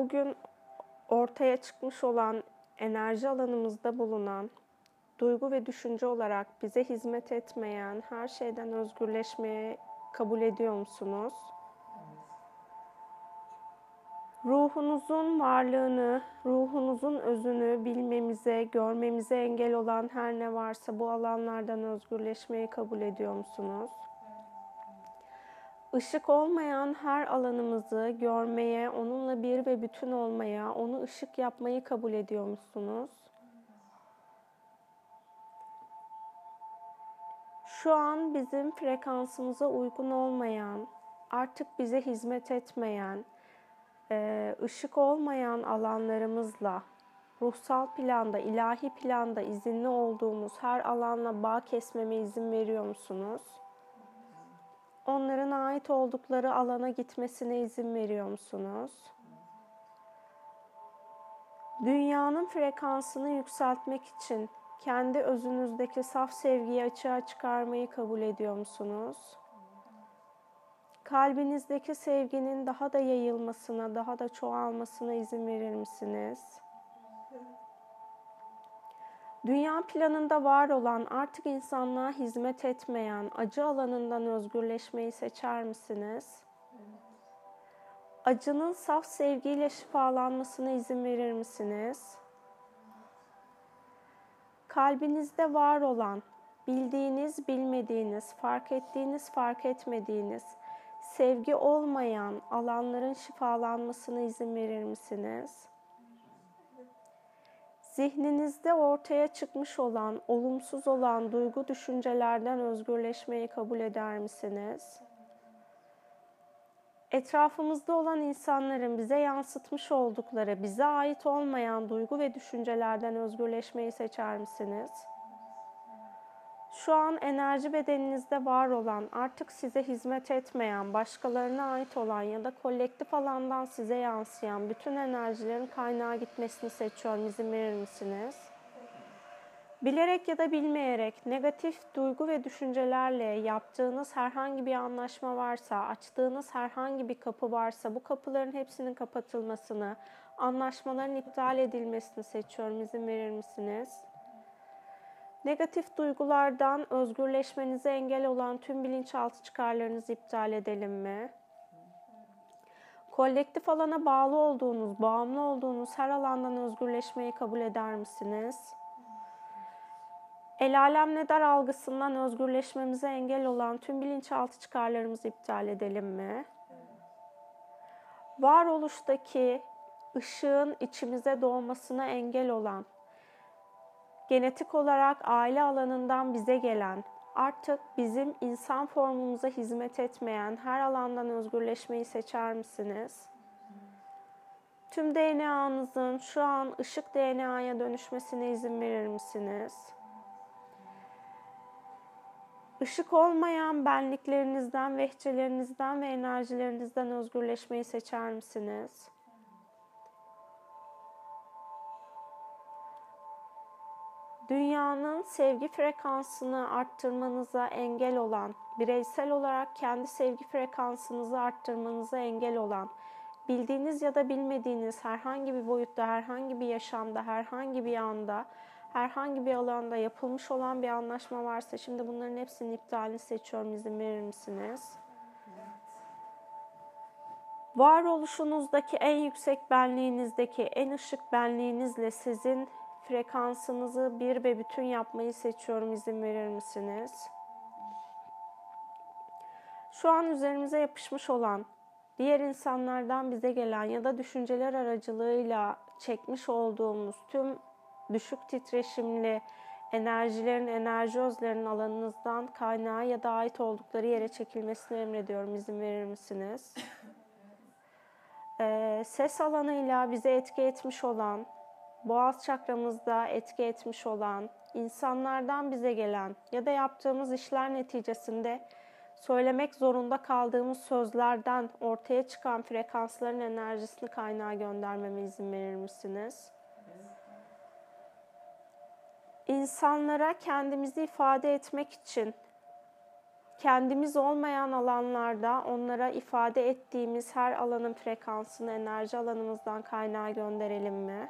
bugün ortaya çıkmış olan enerji alanımızda bulunan duygu ve düşünce olarak bize hizmet etmeyen her şeyden özgürleşmeye kabul ediyor musunuz? Ruhunuzun varlığını, ruhunuzun özünü bilmemize, görmemize engel olan her ne varsa bu alanlardan özgürleşmeyi kabul ediyor musunuz? Işık olmayan her alanımızı görmeye, onunla bir ve bütün olmaya, onu ışık yapmayı kabul ediyor musunuz? Şu an bizim frekansımıza uygun olmayan, artık bize hizmet etmeyen, e, ışık olmayan alanlarımızla ruhsal planda, ilahi planda izinli olduğumuz her alanla bağ kesmeme izin veriyor musunuz? Onların ait oldukları alana gitmesine izin veriyor musunuz? Dünyanın frekansını yükseltmek için kendi özünüzdeki saf sevgiyi açığa çıkarmayı kabul ediyor musunuz? Kalbinizdeki sevginin daha da yayılmasına, daha da çoğalmasına izin verir misiniz? Dünya planında var olan artık insanlığa hizmet etmeyen acı alanından özgürleşmeyi seçer misiniz? Acının saf sevgiyle şifalanmasına izin verir misiniz? Kalbinizde var olan, bildiğiniz, bilmediğiniz, fark ettiğiniz, fark etmediğiniz, sevgi olmayan alanların şifalanmasına izin verir misiniz? Zihninizde ortaya çıkmış olan, olumsuz olan duygu düşüncelerden özgürleşmeyi kabul eder misiniz? Etrafımızda olan insanların bize yansıtmış oldukları, bize ait olmayan duygu ve düşüncelerden özgürleşmeyi seçer misiniz? Şu an enerji bedeninizde var olan, artık size hizmet etmeyen, başkalarına ait olan ya da kolektif alandan size yansıyan bütün enerjilerin kaynağa gitmesini seçiyorum. İzin verir misiniz? Bilerek ya da bilmeyerek negatif duygu ve düşüncelerle yaptığınız herhangi bir anlaşma varsa, açtığınız herhangi bir kapı varsa bu kapıların hepsinin kapatılmasını, anlaşmaların iptal edilmesini seçiyorum. İzin verir misiniz? Negatif duygulardan özgürleşmenize engel olan tüm bilinçaltı çıkarlarınızı iptal edelim mi? Kolektif alana bağlı olduğunuz, bağımlı olduğunuz her alandan özgürleşmeyi kabul eder misiniz? El alem ne der algısından özgürleşmemize engel olan tüm bilinçaltı çıkarlarımızı iptal edelim mi? Varoluştaki ışığın içimize doğmasına engel olan genetik olarak aile alanından bize gelen, artık bizim insan formumuza hizmet etmeyen her alandan özgürleşmeyi seçer misiniz? Tüm DNA'nızın şu an ışık DNA'ya dönüşmesine izin verir misiniz? Işık olmayan benliklerinizden, vehçelerinizden ve enerjilerinizden özgürleşmeyi seçer misiniz? Dünyanın sevgi frekansını arttırmanıza engel olan, bireysel olarak kendi sevgi frekansınızı arttırmanıza engel olan, bildiğiniz ya da bilmediğiniz herhangi bir boyutta, herhangi bir yaşamda, herhangi bir anda, herhangi bir alanda yapılmış olan bir anlaşma varsa şimdi bunların hepsinin iptalini seçiyorum. İzin verir misiniz? Varoluşunuzdaki en yüksek benliğinizdeki en ışık benliğinizle sizin frekansınızı bir ve bütün yapmayı seçiyorum. İzin verir misiniz? Şu an üzerimize yapışmış olan, diğer insanlardan bize gelen ya da düşünceler aracılığıyla çekmiş olduğumuz tüm düşük titreşimli enerjilerin, enerji özlerinin alanınızdan kaynağı ya da ait oldukları yere çekilmesini emrediyorum. İzin verir misiniz? Ee, ses alanıyla bize etki etmiş olan, boğaz çakramızda etki etmiş olan, insanlardan bize gelen ya da yaptığımız işler neticesinde söylemek zorunda kaldığımız sözlerden ortaya çıkan frekansların enerjisini kaynağa göndermeme izin verir misiniz? İnsanlara kendimizi ifade etmek için kendimiz olmayan alanlarda onlara ifade ettiğimiz her alanın frekansını enerji alanımızdan kaynağa gönderelim mi?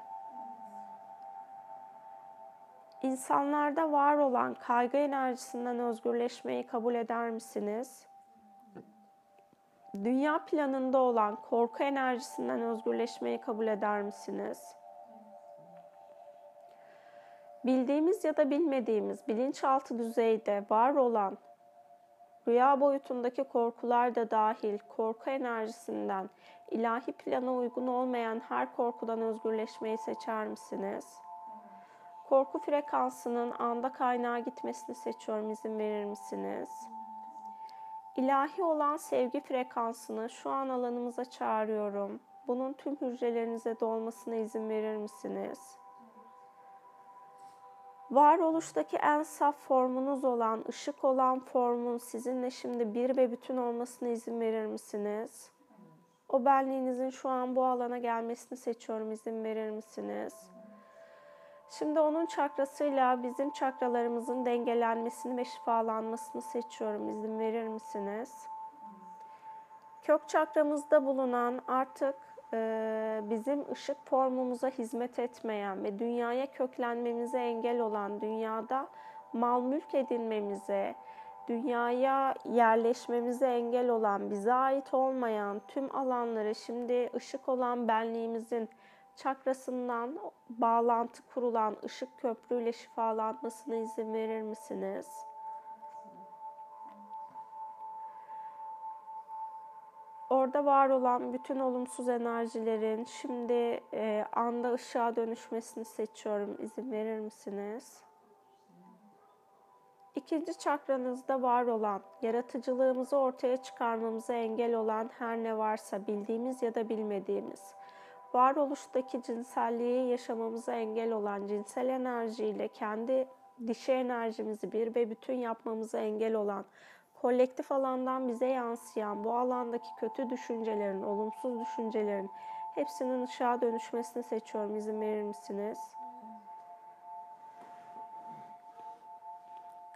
İnsanlarda var olan kaygı enerjisinden özgürleşmeyi kabul eder misiniz? Dünya planında olan korku enerjisinden özgürleşmeyi kabul eder misiniz? Bildiğimiz ya da bilmediğimiz bilinçaltı düzeyde var olan rüya boyutundaki korkular da dahil korku enerjisinden ilahi plana uygun olmayan her korkudan özgürleşmeyi seçer misiniz? Korku frekansının anda kaynağa gitmesini seçiyorum. İzin verir misiniz? İlahi olan sevgi frekansını şu an alanımıza çağırıyorum. Bunun tüm hücrelerinize dolmasına izin verir misiniz? Varoluştaki en saf formunuz olan, ışık olan formun sizinle şimdi bir ve bütün olmasına izin verir misiniz? O benliğinizin şu an bu alana gelmesini seçiyorum. İzin verir misiniz? Şimdi onun çakrasıyla bizim çakralarımızın dengelenmesini ve şifalanmasını seçiyorum. İzin verir misiniz? Kök çakramızda bulunan artık e, bizim ışık formumuza hizmet etmeyen ve dünyaya köklenmemize engel olan, dünyada mal mülk edinmemize, dünyaya yerleşmemize engel olan, bize ait olmayan tüm alanları şimdi ışık olan benliğimizin çakrasından bağlantı kurulan ışık köprüyle şifalanmasına izin verir misiniz? Orada var olan bütün olumsuz enerjilerin şimdi e, anda ışığa dönüşmesini seçiyorum. İzin verir misiniz? İkinci çakranızda var olan, yaratıcılığımızı ortaya çıkarmamıza engel olan her ne varsa bildiğimiz ya da bilmediğimiz, varoluştaki cinselliği yaşamamıza engel olan cinsel enerjiyle kendi dişi enerjimizi bir ve bütün yapmamıza engel olan, kolektif alandan bize yansıyan bu alandaki kötü düşüncelerin, olumsuz düşüncelerin hepsinin ışığa dönüşmesini seçiyorum. İzin verir misiniz?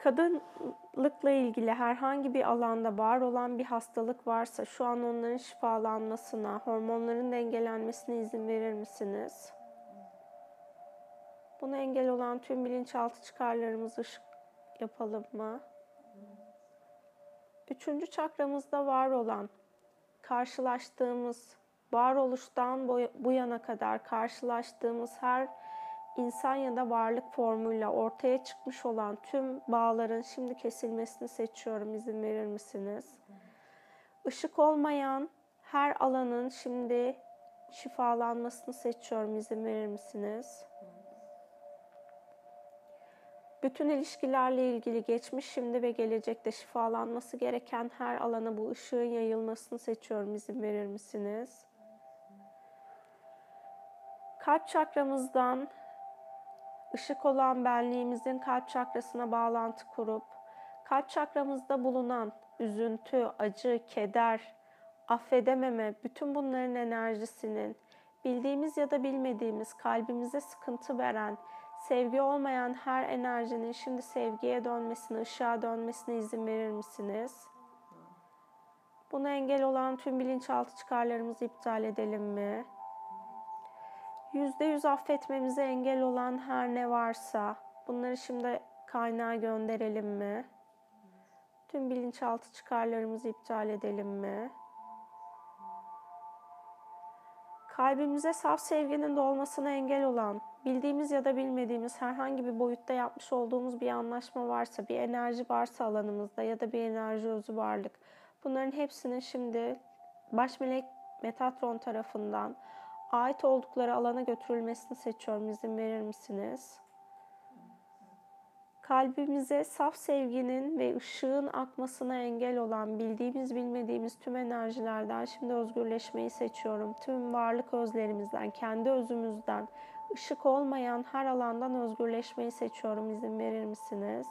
Kadınlıkla ilgili herhangi bir alanda var olan bir hastalık varsa şu an onların şifalanmasına, hormonların dengelenmesine izin verir misiniz? Buna engel olan tüm bilinçaltı çıkarlarımızı ışık yapalım mı? Üçüncü çakramızda var olan, karşılaştığımız, varoluştan bu yana kadar karşılaştığımız her insan ya da varlık formuyla ortaya çıkmış olan tüm bağların şimdi kesilmesini seçiyorum. İzin verir misiniz? Işık olmayan her alanın şimdi şifalanmasını seçiyorum. İzin verir misiniz? Bütün ilişkilerle ilgili geçmiş, şimdi ve gelecekte şifalanması gereken her alana bu ışığın yayılmasını seçiyorum. İzin verir misiniz? Kalp çakramızdan ışık olan benliğimizin kalp çakrasına bağlantı kurup kalp çakramızda bulunan üzüntü, acı, keder, affedememe, bütün bunların enerjisinin bildiğimiz ya da bilmediğimiz kalbimize sıkıntı veren, sevgi olmayan her enerjinin şimdi sevgiye dönmesine, ışığa dönmesine izin verir misiniz? Buna engel olan tüm bilinçaltı çıkarlarımızı iptal edelim mi? Yüzde yüz affetmemize engel olan her ne varsa bunları şimdi kaynağa gönderelim mi? Tüm bilinçaltı çıkarlarımızı iptal edelim mi? Kalbimize saf sevginin dolmasına engel olan, bildiğimiz ya da bilmediğimiz herhangi bir boyutta yapmış olduğumuz bir anlaşma varsa, bir enerji varsa alanımızda ya da bir enerji özü varlık. Bunların hepsinin şimdi baş melek Metatron tarafından ait oldukları alana götürülmesini seçiyorum. İzin verir misiniz? Kalbimize saf sevginin ve ışığın akmasına engel olan bildiğimiz bilmediğimiz tüm enerjilerden şimdi özgürleşmeyi seçiyorum. Tüm varlık özlerimizden, kendi özümüzden, ışık olmayan her alandan özgürleşmeyi seçiyorum. İzin verir misiniz?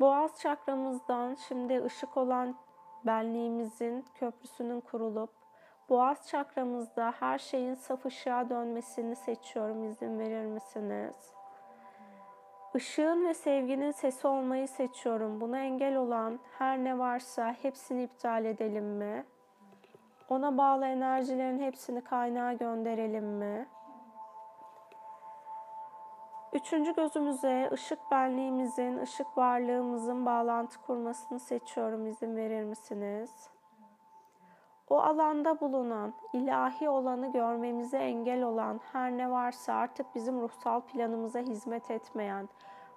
Boğaz çakramızdan şimdi ışık olan benliğimizin köprüsünün kurulup boğaz çakramızda her şeyin saf ışığa dönmesini seçiyorum. İzin verir misiniz? Işığın ve sevginin sesi olmayı seçiyorum. Buna engel olan her ne varsa hepsini iptal edelim mi? Ona bağlı enerjilerin hepsini kaynağa gönderelim mi? Üçüncü gözümüze ışık benliğimizin, ışık varlığımızın bağlantı kurmasını seçiyorum. İzin verir misiniz? O alanda bulunan, ilahi olanı görmemize engel olan her ne varsa artık bizim ruhsal planımıza hizmet etmeyen,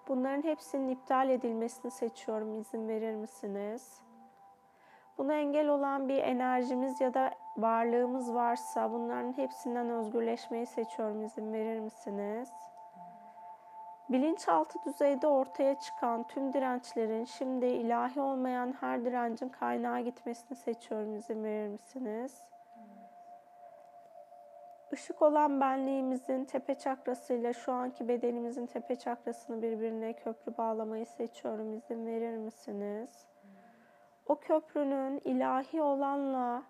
bunların hepsinin iptal edilmesini seçiyorum. İzin verir misiniz? Buna engel olan bir enerjimiz ya da varlığımız varsa bunların hepsinden özgürleşmeyi seçiyorum. İzin verir misiniz? Bilinçaltı düzeyde ortaya çıkan tüm dirençlerin şimdi ilahi olmayan her direncin kaynağa gitmesini seçiyorum. İzin verir misiniz? Işık olan benliğimizin tepe çakrasıyla şu anki bedenimizin tepe çakrasını birbirine köprü bağlamayı seçiyorum. İzin verir misiniz? O köprünün ilahi olanla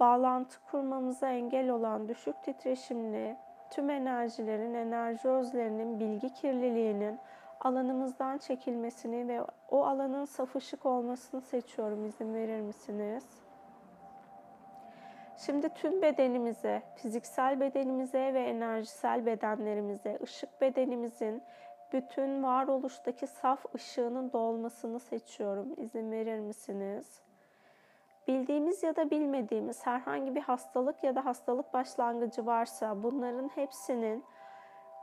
bağlantı kurmamıza engel olan düşük titreşimli tüm enerjilerin, enerji özlerinin, bilgi kirliliğinin alanımızdan çekilmesini ve o alanın saf ışık olmasını seçiyorum. İzin verir misiniz? Şimdi tüm bedenimize, fiziksel bedenimize ve enerjisel bedenlerimize, ışık bedenimizin bütün varoluştaki saf ışığının dolmasını seçiyorum. İzin verir misiniz? Bildiğimiz ya da bilmediğimiz herhangi bir hastalık ya da hastalık başlangıcı varsa bunların hepsinin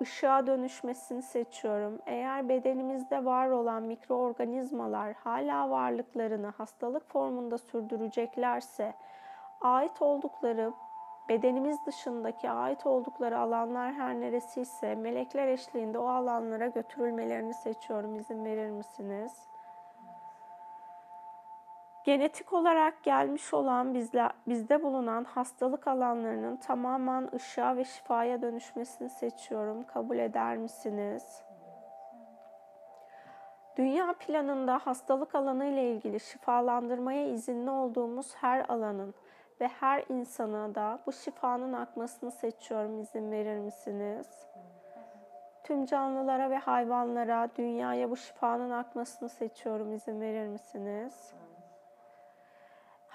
ışığa dönüşmesini seçiyorum. Eğer bedenimizde var olan mikroorganizmalar hala varlıklarını hastalık formunda sürdüreceklerse ait oldukları bedenimiz dışındaki ait oldukları alanlar her neresiyse melekler eşliğinde o alanlara götürülmelerini seçiyorum. İzin verir misiniz? Genetik olarak gelmiş olan bizle, bizde bulunan hastalık alanlarının tamamen ışığa ve şifaya dönüşmesini seçiyorum. Kabul eder misiniz? Dünya planında hastalık alanı ile ilgili şifalandırmaya izinli olduğumuz her alanın ve her insana da bu şifanın akmasını seçiyorum. İzin verir misiniz? Tüm canlılara ve hayvanlara, dünyaya bu şifanın akmasını seçiyorum. İzin verir misiniz?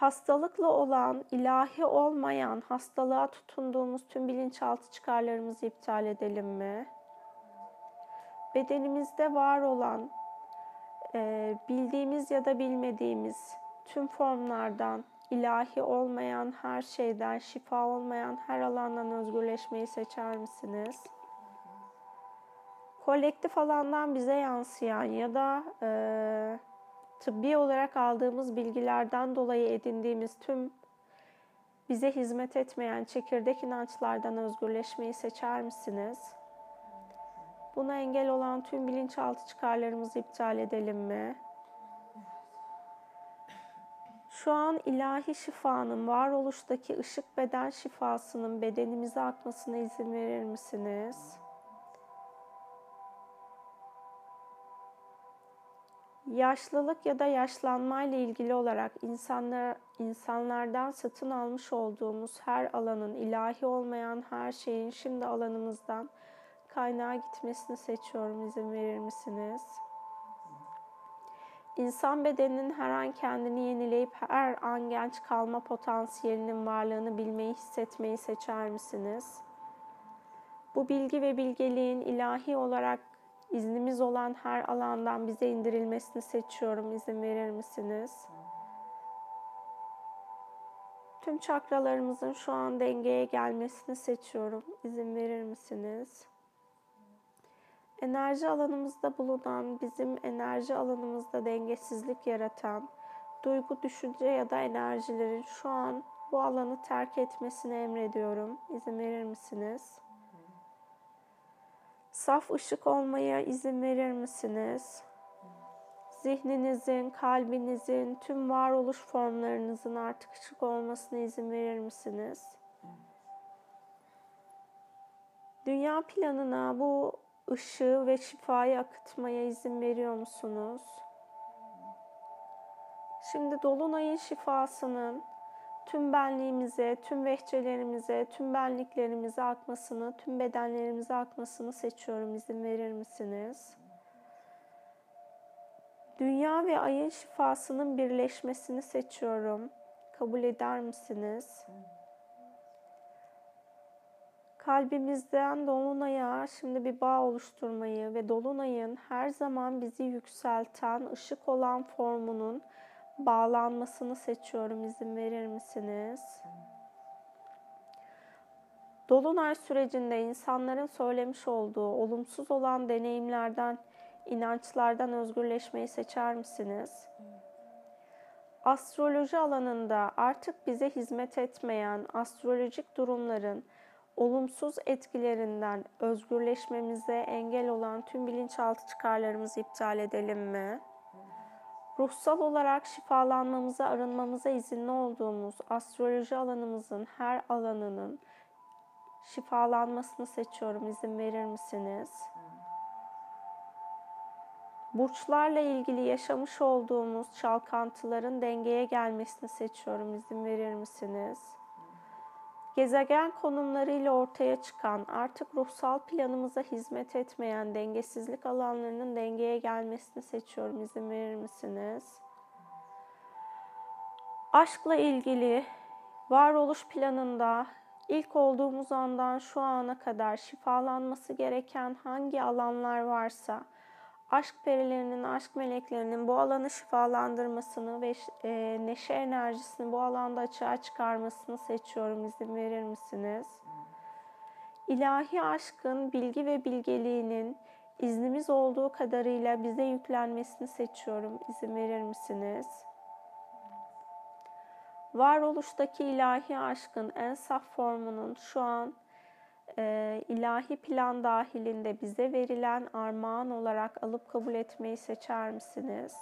Hastalıkla olan, ilahi olmayan, hastalığa tutunduğumuz tüm bilinçaltı çıkarlarımızı iptal edelim mi? Bedenimizde var olan, e, bildiğimiz ya da bilmediğimiz tüm formlardan, ilahi olmayan her şeyden, şifa olmayan her alandan özgürleşmeyi seçer misiniz? Kolektif alandan bize yansıyan ya da e, tıbbi olarak aldığımız bilgilerden dolayı edindiğimiz tüm bize hizmet etmeyen çekirdek inançlardan özgürleşmeyi seçer misiniz? Buna engel olan tüm bilinçaltı çıkarlarımızı iptal edelim mi? Şu an ilahi şifanın, varoluştaki ışık beden şifasının bedenimize akmasına izin verir misiniz? Yaşlılık ya da yaşlanma ile ilgili olarak insanlar insanlardan satın almış olduğumuz her alanın ilahi olmayan her şeyin şimdi alanımızdan kaynağa gitmesini seçiyorum. İzin verir misiniz? İnsan bedeninin her an kendini yenileyip her an genç kalma potansiyelinin varlığını bilmeyi, hissetmeyi seçer misiniz? Bu bilgi ve bilgeliğin ilahi olarak İznimiz olan her alandan bize indirilmesini seçiyorum. İzin verir misiniz? Tüm çakralarımızın şu an dengeye gelmesini seçiyorum. İzin verir misiniz? Enerji alanımızda bulunan, bizim enerji alanımızda dengesizlik yaratan duygu, düşünce ya da enerjilerin şu an bu alanı terk etmesini emrediyorum. İzin verir misiniz? Saf ışık olmaya izin verir misiniz? Zihninizin, kalbinizin, tüm varoluş formlarınızın artık ışık olmasına izin verir misiniz? Dünya planına bu ışığı ve şifayı akıtmaya izin veriyor musunuz? Şimdi dolunayın şifasının tüm benliğimize, tüm vehçelerimize, tüm benliklerimize akmasını, tüm bedenlerimize akmasını seçiyorum. İzin verir misiniz? Dünya ve ayın şifasının birleşmesini seçiyorum. Kabul eder misiniz? Kalbimizden Dolunay'a şimdi bir bağ oluşturmayı ve Dolunay'ın her zaman bizi yükselten ışık olan formunun bağlanmasını seçiyorum. İzin verir misiniz? Dolunay sürecinde insanların söylemiş olduğu olumsuz olan deneyimlerden, inançlardan özgürleşmeyi seçer misiniz? Astroloji alanında artık bize hizmet etmeyen astrolojik durumların olumsuz etkilerinden özgürleşmemize engel olan tüm bilinçaltı çıkarlarımızı iptal edelim mi? Ruhsal olarak şifalanmamıza, arınmamıza izinli olduğumuz astroloji alanımızın her alanının şifalanmasını seçiyorum. İzin verir misiniz? Burçlarla ilgili yaşamış olduğumuz çalkantıların dengeye gelmesini seçiyorum. İzin verir misiniz? Gezegen konumlarıyla ortaya çıkan, artık ruhsal planımıza hizmet etmeyen dengesizlik alanlarının dengeye gelmesini seçiyorum. İzin verir misiniz? Aşkla ilgili varoluş planında ilk olduğumuz andan şu ana kadar şifalanması gereken hangi alanlar varsa, aşk perilerinin, aşk meleklerinin bu alanı şifalandırmasını ve e, neşe enerjisini bu alanda açığa çıkarmasını seçiyorum. İzin verir misiniz? İlahi aşkın bilgi ve bilgeliğinin iznimiz olduğu kadarıyla bize yüklenmesini seçiyorum. İzin verir misiniz? Varoluştaki ilahi aşkın en saf formunun şu an e, ilahi plan dahilinde bize verilen armağan olarak alıp kabul etmeyi seçer misiniz?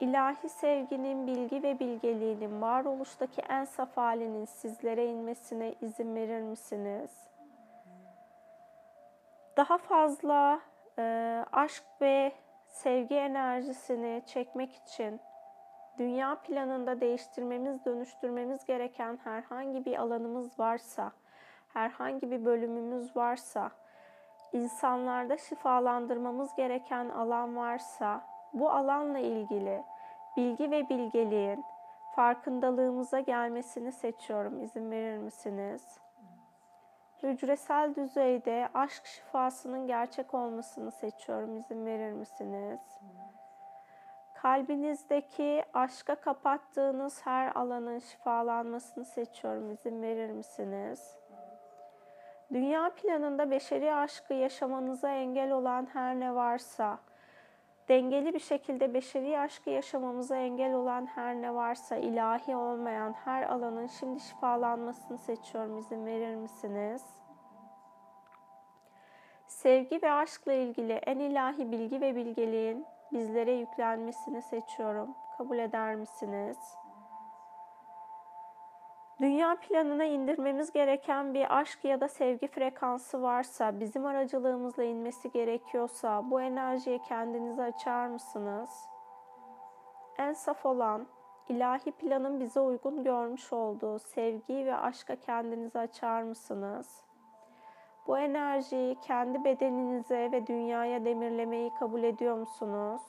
İlahi sevginin bilgi ve bilgeliğinin varoluştaki en saf halinin sizlere inmesine izin verir misiniz? Daha fazla e, aşk ve sevgi enerjisini çekmek için dünya planında değiştirmemiz, dönüştürmemiz gereken herhangi bir alanımız varsa, herhangi bir bölümümüz varsa, insanlarda şifalandırmamız gereken alan varsa, bu alanla ilgili bilgi ve bilgeliğin farkındalığımıza gelmesini seçiyorum. İzin verir misiniz? Hücresel düzeyde aşk şifasının gerçek olmasını seçiyorum. İzin verir misiniz? Kalbinizdeki aşka kapattığınız her alanın şifalanmasını seçiyorum. İzin verir misiniz? Dünya planında beşeri aşkı yaşamanıza engel olan her ne varsa, dengeli bir şekilde beşeri aşkı yaşamamıza engel olan her ne varsa, ilahi olmayan her alanın şimdi şifalanmasını seçiyorum. İzin verir misiniz? Sevgi ve aşkla ilgili en ilahi bilgi ve bilgeliğin bizlere yüklenmesini seçiyorum. Kabul eder misiniz? Dünya planına indirmemiz gereken bir aşk ya da sevgi frekansı varsa, bizim aracılığımızla inmesi gerekiyorsa bu enerjiyi kendinize açar mısınız? En saf olan, ilahi planın bize uygun görmüş olduğu sevgi ve aşka kendinizi açar mısınız? Bu enerjiyi kendi bedeninize ve dünyaya demirlemeyi kabul ediyor musunuz?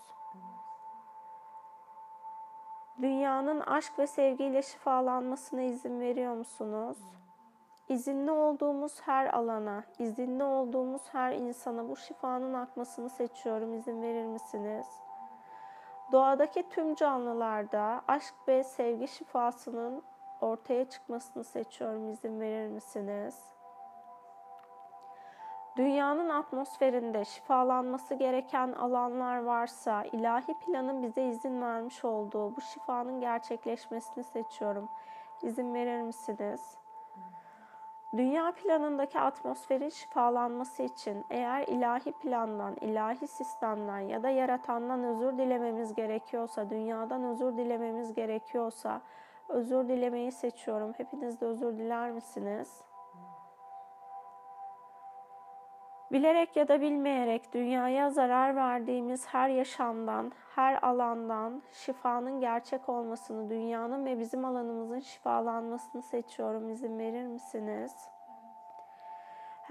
Dünyanın aşk ve sevgiyle şifalanmasına izin veriyor musunuz? İzinli olduğumuz her alana, izinli olduğumuz her insana bu şifanın akmasını seçiyorum. İzin verir misiniz? Doğadaki tüm canlılarda aşk ve sevgi şifasının ortaya çıkmasını seçiyorum. İzin verir misiniz? Dünyanın atmosferinde şifalanması gereken alanlar varsa ilahi planın bize izin vermiş olduğu bu şifanın gerçekleşmesini seçiyorum. İzin verir misiniz? Dünya planındaki atmosferin şifalanması için eğer ilahi plandan, ilahi sistemden ya da yaratandan özür dilememiz gerekiyorsa, dünyadan özür dilememiz gerekiyorsa özür dilemeyi seçiyorum. Hepiniz de özür diler misiniz? Bilerek ya da bilmeyerek dünyaya zarar verdiğimiz her yaşamdan, her alandan şifanın gerçek olmasını, dünyanın ve bizim alanımızın şifalanmasını seçiyorum. İzin verir misiniz?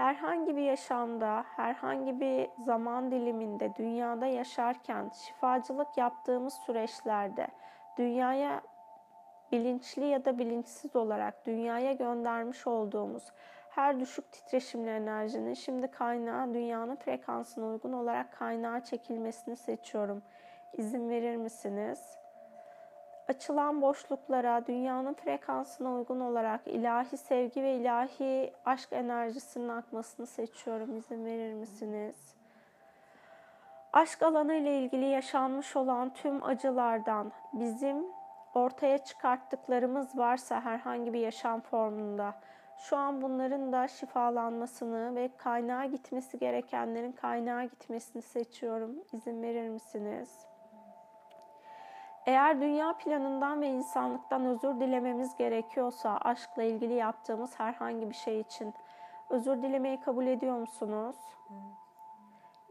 herhangi bir yaşamda, herhangi bir zaman diliminde dünyada yaşarken, şifacılık yaptığımız süreçlerde dünyaya bilinçli ya da bilinçsiz olarak dünyaya göndermiş olduğumuz her düşük titreşimli enerjinin şimdi kaynağı dünyanın frekansına uygun olarak kaynağa çekilmesini seçiyorum. İzin verir misiniz? Açılan boşluklara dünyanın frekansına uygun olarak ilahi sevgi ve ilahi aşk enerjisinin akmasını seçiyorum. İzin verir misiniz? Aşk alanı ile ilgili yaşanmış olan tüm acılardan bizim ortaya çıkarttıklarımız varsa herhangi bir yaşam formunda şu an bunların da şifalanmasını ve kaynağa gitmesi gerekenlerin kaynağa gitmesini seçiyorum. İzin verir misiniz? Eğer dünya planından ve insanlıktan özür dilememiz gerekiyorsa aşkla ilgili yaptığımız herhangi bir şey için özür dilemeyi kabul ediyor musunuz?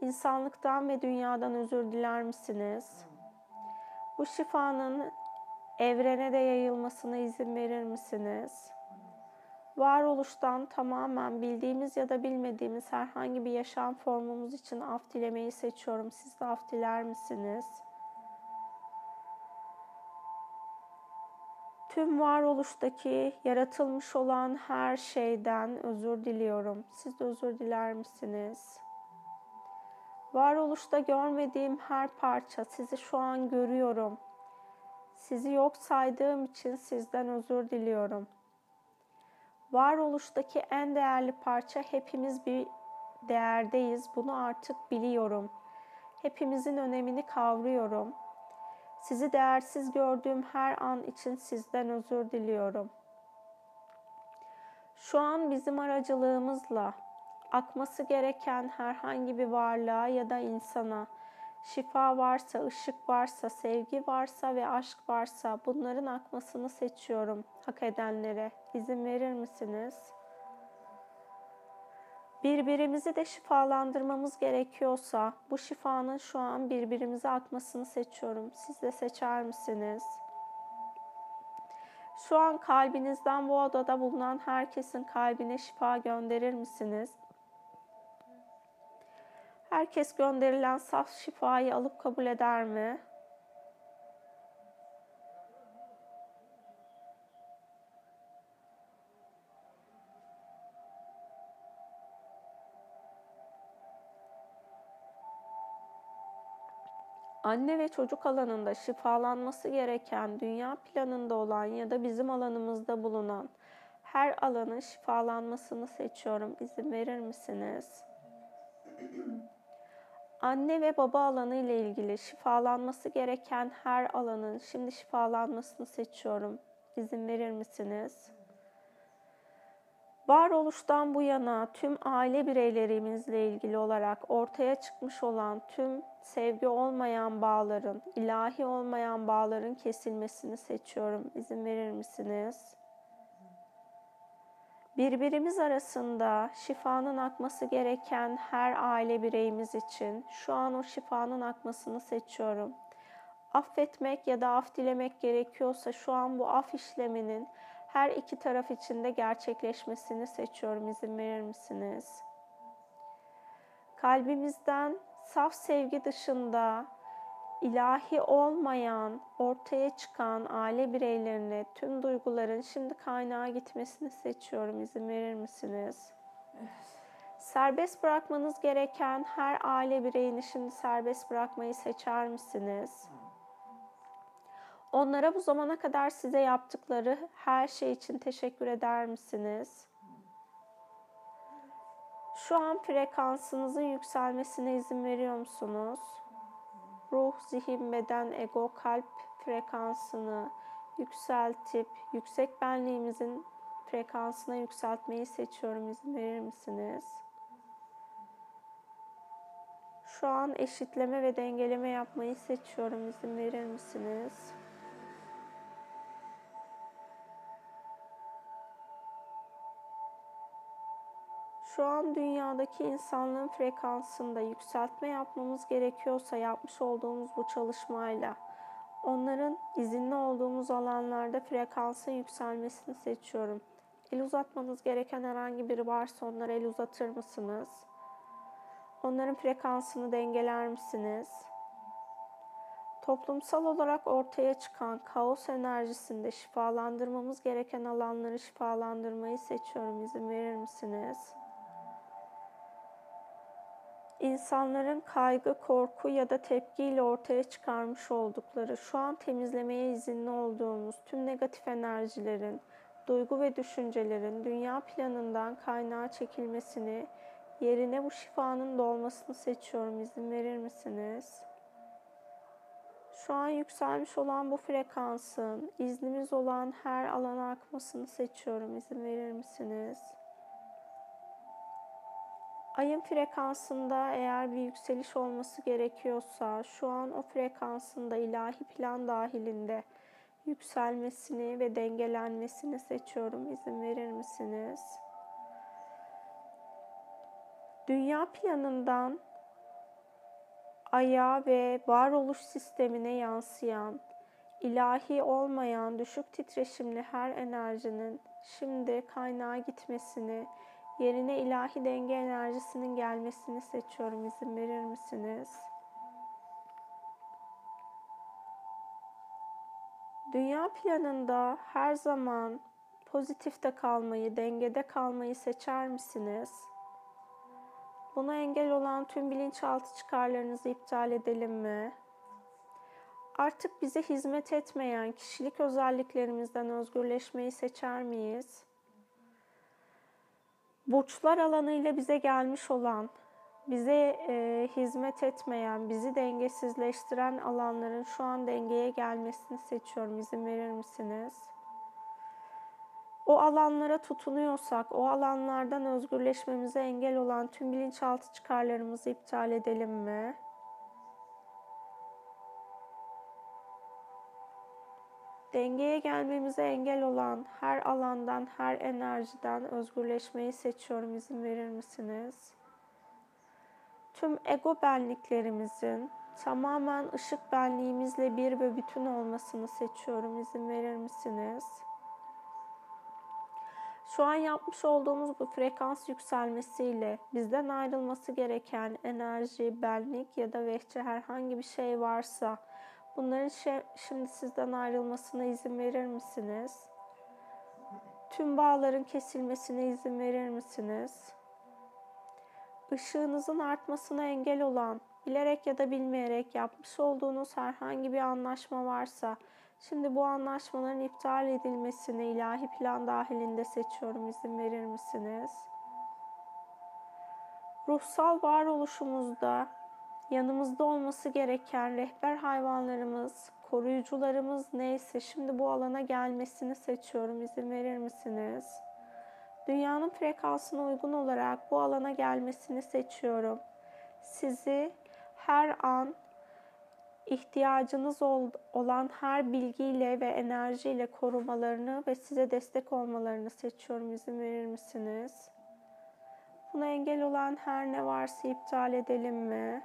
İnsanlıktan ve dünyadan özür diler misiniz? Bu şifanın evrene de yayılmasına izin verir misiniz? Varoluştan tamamen bildiğimiz ya da bilmediğimiz herhangi bir yaşam formumuz için af dilemeyi seçiyorum. Siz de af diler misiniz? Tüm varoluştaki yaratılmış olan her şeyden özür diliyorum. Siz de özür diler misiniz? Varoluşta görmediğim her parça sizi şu an görüyorum. Sizi yok saydığım için sizden özür diliyorum. Varoluştaki en değerli parça hepimiz bir değerdeyiz. Bunu artık biliyorum. Hepimizin önemini kavruyorum. Sizi değersiz gördüğüm her an için sizden özür diliyorum. Şu an bizim aracılığımızla akması gereken herhangi bir varlığa ya da insana şifa varsa, ışık varsa, sevgi varsa ve aşk varsa bunların akmasını seçiyorum hak edenlere. İzin verir misiniz? Birbirimizi de şifalandırmamız gerekiyorsa bu şifanın şu an birbirimize akmasını seçiyorum. Siz de seçer misiniz? Şu an kalbinizden bu odada bulunan herkesin kalbine şifa gönderir misiniz? Herkes gönderilen saf şifayı alıp kabul eder mi? Anne ve çocuk alanında şifalanması gereken dünya planında olan ya da bizim alanımızda bulunan her alanın şifalanmasını seçiyorum. İzin verir misiniz? Anne ve baba alanı ile ilgili şifalanması gereken her alanın şimdi şifalanmasını seçiyorum. İzin verir misiniz? Varoluştan bu yana tüm aile bireylerimizle ilgili olarak ortaya çıkmış olan tüm sevgi olmayan bağların, ilahi olmayan bağların kesilmesini seçiyorum. İzin verir misiniz? Birbirimiz arasında şifanın akması gereken her aile bireyimiz için şu an o şifanın akmasını seçiyorum. Affetmek ya da af dilemek gerekiyorsa şu an bu af işleminin her iki taraf için de gerçekleşmesini seçiyorum. İzin verir misiniz? Kalbimizden saf sevgi dışında ilahi olmayan, ortaya çıkan aile bireylerine tüm duyguların şimdi kaynağa gitmesini seçiyorum. İzin verir misiniz? Serbest bırakmanız gereken her aile bireyini şimdi serbest bırakmayı seçer misiniz? Onlara bu zamana kadar size yaptıkları her şey için teşekkür eder misiniz? Şu an frekansınızın yükselmesine izin veriyor musunuz? Ruh, zihin, beden, ego, kalp frekansını yükseltip yüksek benliğimizin frekansına yükseltmeyi seçiyorum. İzin verir misiniz? Şu an eşitleme ve dengeleme yapmayı seçiyorum. İzin verir misiniz? Şu an dünyadaki insanlığın frekansında yükseltme yapmamız gerekiyorsa yapmış olduğumuz bu çalışmayla onların izinli olduğumuz alanlarda frekansın yükselmesini seçiyorum. El uzatmanız gereken herhangi biri varsa onlara el uzatır mısınız? Onların frekansını dengeler misiniz? Toplumsal olarak ortaya çıkan kaos enerjisinde şifalandırmamız gereken alanları şifalandırmayı seçiyorum. İzin verir misiniz? İnsanların kaygı, korku ya da tepkiyle ortaya çıkarmış oldukları, şu an temizlemeye izinli olduğumuz tüm negatif enerjilerin, duygu ve düşüncelerin dünya planından kaynağa çekilmesini, yerine bu şifanın dolmasını seçiyorum. İzin verir misiniz? Şu an yükselmiş olan bu frekansın iznimiz olan her alana akmasını seçiyorum. İzin verir misiniz? Ayın frekansında eğer bir yükseliş olması gerekiyorsa şu an o frekansında ilahi plan dahilinde yükselmesini ve dengelenmesini seçiyorum. İzin verir misiniz? Dünya planından aya ve varoluş sistemine yansıyan, ilahi olmayan düşük titreşimli her enerjinin şimdi kaynağa gitmesini, yerine ilahi denge enerjisinin gelmesini seçiyorum. İzin verir misiniz? Dünya planında her zaman pozitifte kalmayı, dengede kalmayı seçer misiniz? Buna engel olan tüm bilinçaltı çıkarlarınızı iptal edelim mi? Artık bize hizmet etmeyen kişilik özelliklerimizden özgürleşmeyi seçer miyiz? Burçlar alanıyla bize gelmiş olan, bize e, hizmet etmeyen, bizi dengesizleştiren alanların şu an dengeye gelmesini seçiyorum. İzin verir misiniz? o alanlara tutunuyorsak, o alanlardan özgürleşmemize engel olan tüm bilinçaltı çıkarlarımızı iptal edelim mi? Dengeye gelmemize engel olan her alandan, her enerjiden özgürleşmeyi seçiyorum. İzin verir misiniz? Tüm ego benliklerimizin tamamen ışık benliğimizle bir ve bütün olmasını seçiyorum. İzin verir misiniz? Şu an yapmış olduğumuz bu frekans yükselmesiyle bizden ayrılması gereken enerji, benlik ya da vehçe herhangi bir şey varsa bunların şimdi sizden ayrılmasına izin verir misiniz? Tüm bağların kesilmesine izin verir misiniz? Işığınızın artmasına engel olan, bilerek ya da bilmeyerek yapmış olduğunuz herhangi bir anlaşma varsa Şimdi bu anlaşmaların iptal edilmesini ilahi plan dahilinde seçiyorum. İzin verir misiniz? Ruhsal varoluşumuzda yanımızda olması gereken rehber hayvanlarımız, koruyucularımız neyse şimdi bu alana gelmesini seçiyorum. İzin verir misiniz? Dünyanın frekansına uygun olarak bu alana gelmesini seçiyorum. Sizi her an ihtiyacınız olan her bilgiyle ve enerjiyle korumalarını ve size destek olmalarını seçiyorum. İzin verir misiniz? Buna engel olan her ne varsa iptal edelim mi?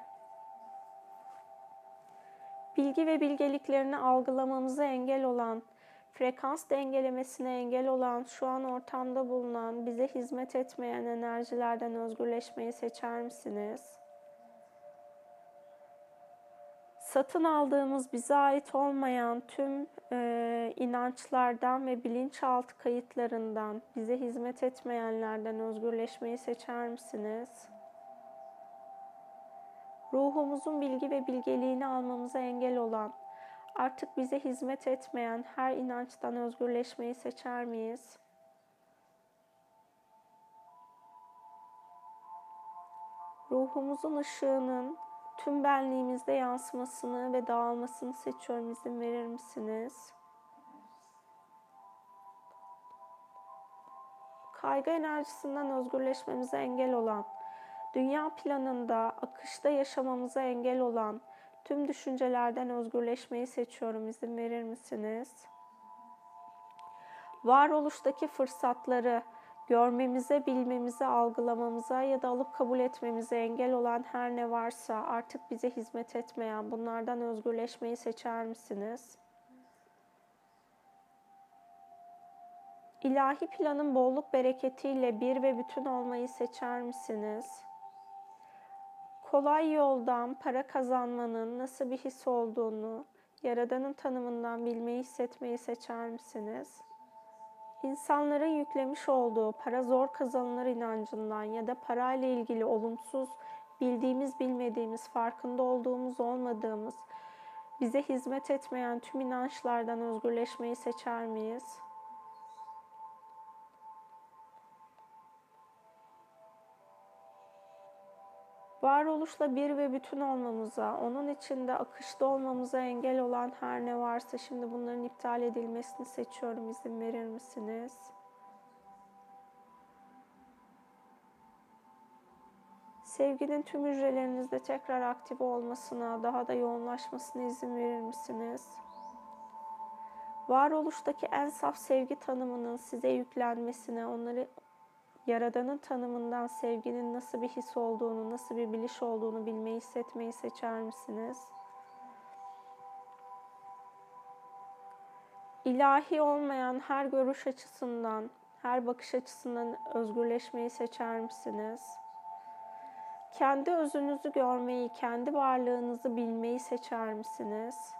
Bilgi ve bilgeliklerini algılamamıza engel olan, frekans dengelemesine engel olan, şu an ortamda bulunan, bize hizmet etmeyen enerjilerden özgürleşmeyi seçer misiniz? satın aldığımız bize ait olmayan tüm e, inançlardan ve bilinçaltı kayıtlarından, bize hizmet etmeyenlerden özgürleşmeyi seçer misiniz? Ruhumuzun bilgi ve bilgeliğini almamıza engel olan, artık bize hizmet etmeyen her inançtan özgürleşmeyi seçer miyiz? Ruhumuzun ışığının tüm benliğimizde yansımasını ve dağılmasını seçiyorum. İzin verir misiniz? Kaygı enerjisinden özgürleşmemize engel olan, dünya planında, akışta yaşamamıza engel olan tüm düşüncelerden özgürleşmeyi seçiyorum. İzin verir misiniz? Varoluştaki fırsatları, görmemize, bilmemize, algılamamıza ya da alıp kabul etmemize engel olan her ne varsa artık bize hizmet etmeyen bunlardan özgürleşmeyi seçer misiniz? İlahi planın bolluk bereketiyle bir ve bütün olmayı seçer misiniz? Kolay yoldan para kazanmanın nasıl bir his olduğunu, Yaradan'ın tanımından bilmeyi, hissetmeyi seçer misiniz? İnsanların yüklemiş olduğu para zor kazanılır inancından ya da parayla ilgili olumsuz, bildiğimiz bilmediğimiz, farkında olduğumuz olmadığımız, bize hizmet etmeyen tüm inançlardan özgürleşmeyi seçer miyiz? Varoluşla bir ve bütün olmamıza, onun içinde akışta olmamıza engel olan her ne varsa şimdi bunların iptal edilmesini seçiyorum. İzin verir misiniz? Sevginin tüm hücrelerinizde tekrar aktif olmasına, daha da yoğunlaşmasına izin verir misiniz? Varoluştaki en saf sevgi tanımının size yüklenmesine, onları Yaradan'ın tanımından sevginin nasıl bir his olduğunu, nasıl bir biliş olduğunu bilmeyi, hissetmeyi seçer misiniz? İlahi olmayan her görüş açısından, her bakış açısından özgürleşmeyi seçer misiniz? Kendi özünüzü görmeyi, kendi varlığınızı bilmeyi seçer misiniz?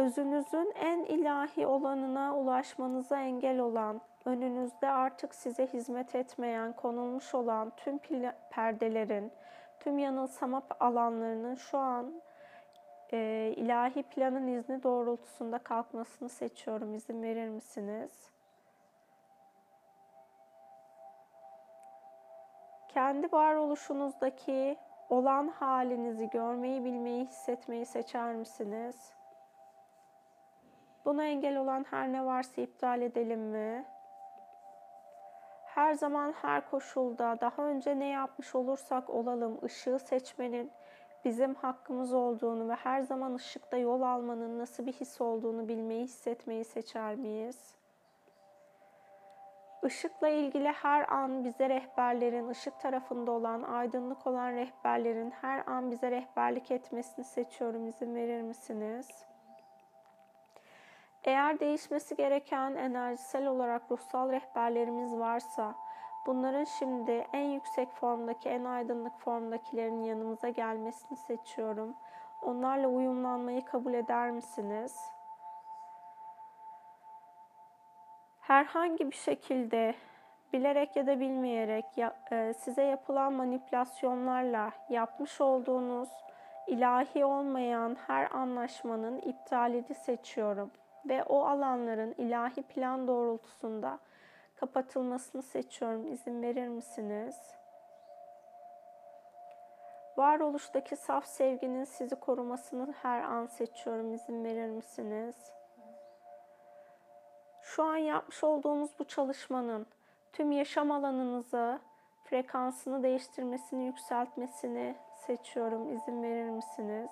Özünüzün en ilahi olanına ulaşmanıza engel olan, önünüzde artık size hizmet etmeyen, konulmuş olan tüm perdelerin, tüm yanılsama alanlarının şu an e, ilahi planın izni doğrultusunda kalkmasını seçiyorum. İzin verir misiniz? Kendi varoluşunuzdaki olan halinizi görmeyi, bilmeyi, hissetmeyi seçer misiniz? Buna engel olan her ne varsa iptal edelim mi? Her zaman her koşulda daha önce ne yapmış olursak olalım ışığı seçmenin bizim hakkımız olduğunu ve her zaman ışıkta yol almanın nasıl bir his olduğunu bilmeyi, hissetmeyi seçer miyiz? Işıkla ilgili her an bize rehberlerin, ışık tarafında olan, aydınlık olan rehberlerin her an bize rehberlik etmesini seçiyorum. İzin verir misiniz? Eğer değişmesi gereken enerjisel olarak ruhsal rehberlerimiz varsa, bunların şimdi en yüksek formdaki, en aydınlık formdakilerin yanımıza gelmesini seçiyorum. Onlarla uyumlanmayı kabul eder misiniz? Herhangi bir şekilde bilerek ya da bilmeyerek e, size yapılan manipülasyonlarla yapmış olduğunuz ilahi olmayan her anlaşmanın iptalini seçiyorum ve o alanların ilahi plan doğrultusunda kapatılmasını seçiyorum. İzin verir misiniz? Varoluştaki saf sevginin sizi korumasını her an seçiyorum. İzin verir misiniz? Şu an yapmış olduğumuz bu çalışmanın tüm yaşam alanınızı, frekansını değiştirmesini, yükseltmesini seçiyorum. İzin verir misiniz?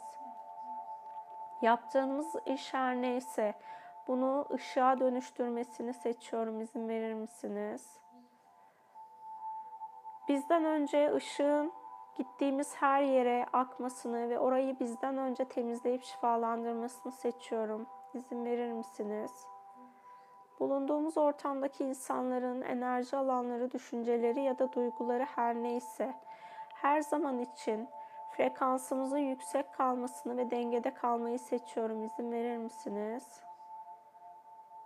Yaptığımız iş her neyse bunu ışığa dönüştürmesini seçiyorum. İzin verir misiniz? Bizden önce ışığın gittiğimiz her yere akmasını ve orayı bizden önce temizleyip şifalandırmasını seçiyorum. İzin verir misiniz? Bulunduğumuz ortamdaki insanların enerji alanları, düşünceleri ya da duyguları her neyse her zaman için frekansımızın yüksek kalmasını ve dengede kalmayı seçiyorum. İzin verir misiniz?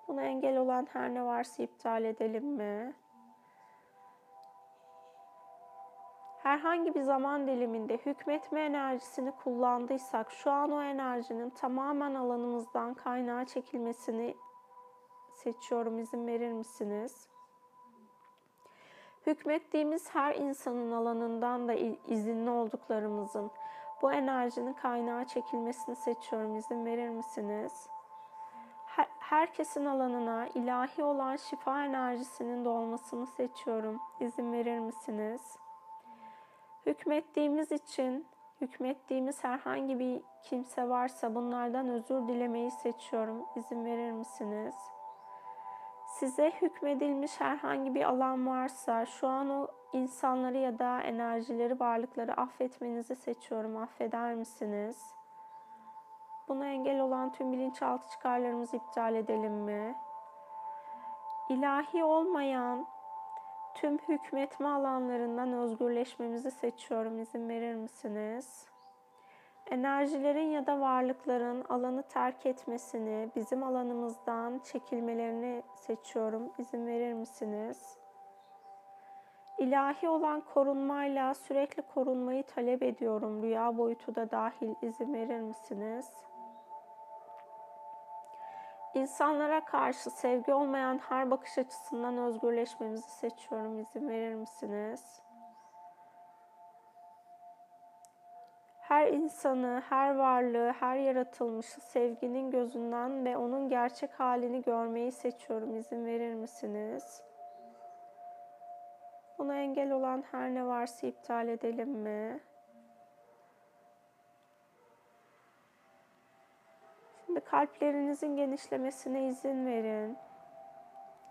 Buna engel olan her ne varsa iptal edelim mi? Herhangi bir zaman diliminde hükmetme enerjisini kullandıysak şu an o enerjinin tamamen alanımızdan kaynağa çekilmesini seçiyorum. İzin verir misiniz? Hükmettiğimiz her insanın alanından da izinli olduklarımızın bu enerjinin kaynağa çekilmesini seçiyorum. İzin verir misiniz? herkesin alanına ilahi olan şifa enerjisinin dolmasını seçiyorum. İzin verir misiniz? Hükmettiğimiz için, hükmettiğimiz herhangi bir kimse varsa bunlardan özür dilemeyi seçiyorum. İzin verir misiniz? Size hükmedilmiş herhangi bir alan varsa şu an o insanları ya da enerjileri, varlıkları affetmenizi seçiyorum. Affeder misiniz? Buna engel olan tüm bilinçaltı çıkarlarımızı iptal edelim mi? ilahi olmayan tüm hükmetme alanlarından özgürleşmemizi seçiyorum. İzin verir misiniz? Enerjilerin ya da varlıkların alanı terk etmesini, bizim alanımızdan çekilmelerini seçiyorum. İzin verir misiniz? İlahi olan korunmayla sürekli korunmayı talep ediyorum. Rüya boyutu da dahil izin verir misiniz? İnsanlara karşı sevgi olmayan her bakış açısından özgürleşmemizi seçiyorum. İzin verir misiniz? Her insanı, her varlığı, her yaratılmışı sevginin gözünden ve onun gerçek halini görmeyi seçiyorum. İzin verir misiniz? Buna engel olan her ne varsa iptal edelim mi? Şimdi kalplerinizin genişlemesine izin verin.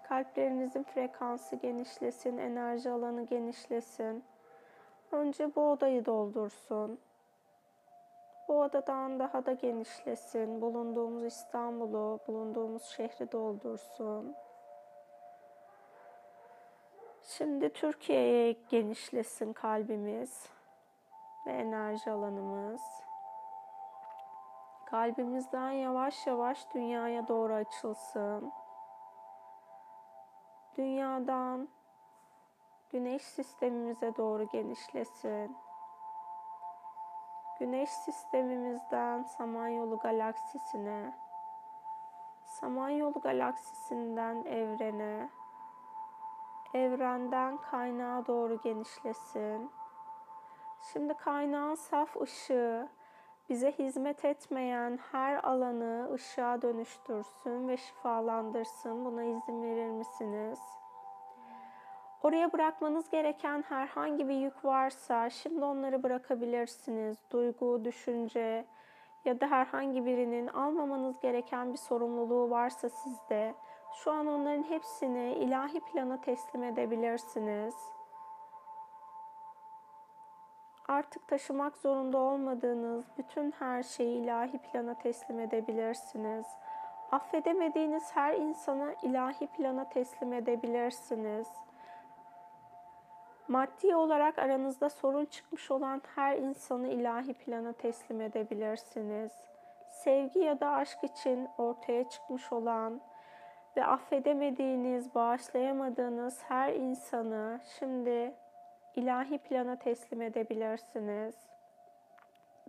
Kalplerinizin frekansı genişlesin, enerji alanı genişlesin. Önce bu odayı doldursun. Bu odadan daha da genişlesin. Bulunduğumuz İstanbul'u, bulunduğumuz şehri doldursun. Şimdi Türkiye'ye genişlesin kalbimiz ve enerji alanımız. Kalbimizden yavaş yavaş dünyaya doğru açılsın. Dünyadan güneş sistemimize doğru genişlesin. Güneş sistemimizden Samanyolu galaksisine, Samanyolu galaksisinden evrene, evrenden kaynağa doğru genişlesin. Şimdi kaynağın saf ışığı bize hizmet etmeyen her alanı ışığa dönüştürsün ve şifalandırsın. Buna izin verir misiniz? Oraya bırakmanız gereken herhangi bir yük varsa şimdi onları bırakabilirsiniz. Duygu, düşünce ya da herhangi birinin almamanız gereken bir sorumluluğu varsa sizde şu an onların hepsini ilahi plana teslim edebilirsiniz. Artık taşımak zorunda olmadığınız bütün her şeyi ilahi plana teslim edebilirsiniz. Affedemediğiniz her insanı ilahi plana teslim edebilirsiniz. Maddi olarak aranızda sorun çıkmış olan her insanı ilahi plana teslim edebilirsiniz. Sevgi ya da aşk için ortaya çıkmış olan ve affedemediğiniz, bağışlayamadığınız her insanı şimdi ilahi plana teslim edebilirsiniz.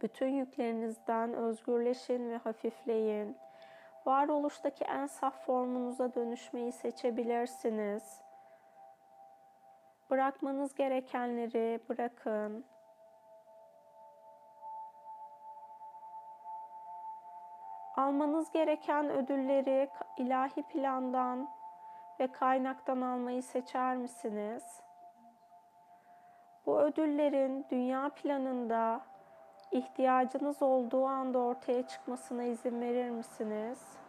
Bütün yüklerinizden özgürleşin ve hafifleyin. Varoluştaki en saf formunuza dönüşmeyi seçebilirsiniz. Bırakmanız gerekenleri bırakın. Almanız gereken ödülleri ilahi plandan ve kaynaktan almayı seçer misiniz? Bu ödüllerin dünya planında ihtiyacınız olduğu anda ortaya çıkmasına izin verir misiniz?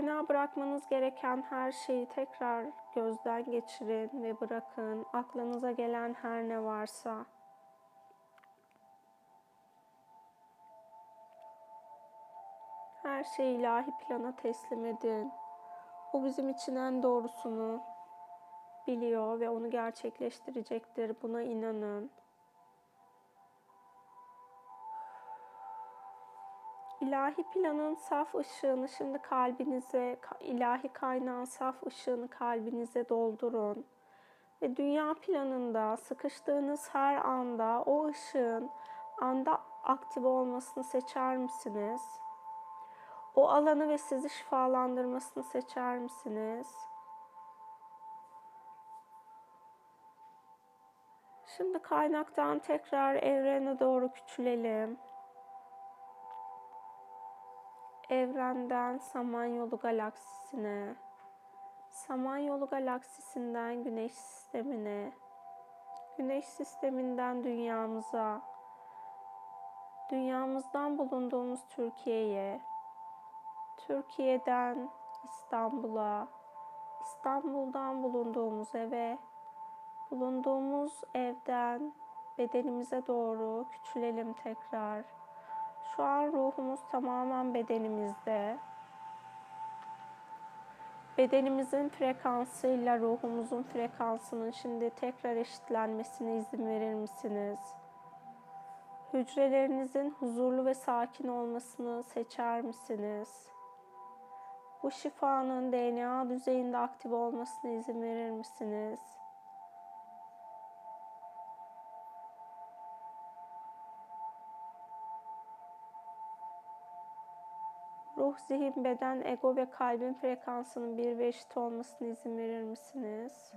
Kaynağa bırakmanız gereken her şeyi tekrar gözden geçirin ve bırakın. Aklınıza gelen her ne varsa. Her şeyi ilahi plana teslim edin. O bizim için en doğrusunu biliyor ve onu gerçekleştirecektir. Buna inanın. İlahi planın saf ışığını şimdi kalbinize, ilahi kaynağın saf ışığını kalbinize doldurun. Ve dünya planında sıkıştığınız her anda o ışığın anda aktif olmasını seçer misiniz? O alanı ve sizi şifalandırmasını seçer misiniz? Şimdi kaynaktan tekrar evrene doğru küçülelim evrenden Samanyolu galaksisine, Samanyolu galaksisinden Güneş sistemine, Güneş sisteminden dünyamıza, dünyamızdan bulunduğumuz Türkiye'ye, Türkiye'den İstanbul'a, İstanbul'dan bulunduğumuz eve, bulunduğumuz evden bedenimize doğru küçülelim tekrar. Şu an ruhumuz tamamen bedenimizde. Bedenimizin frekansıyla ruhumuzun frekansının şimdi tekrar eşitlenmesine izin verir misiniz? Hücrelerinizin huzurlu ve sakin olmasını seçer misiniz? Bu şifanın DNA düzeyinde aktif olmasına izin verir misiniz? Ruh, zihin, beden, ego ve kalbin frekansının bir ve eşit olmasına izin verir misiniz?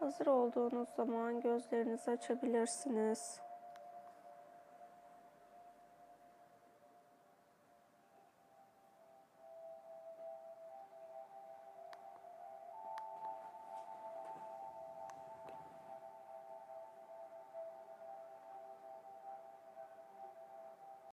Hazır olduğunuz zaman gözlerinizi açabilirsiniz.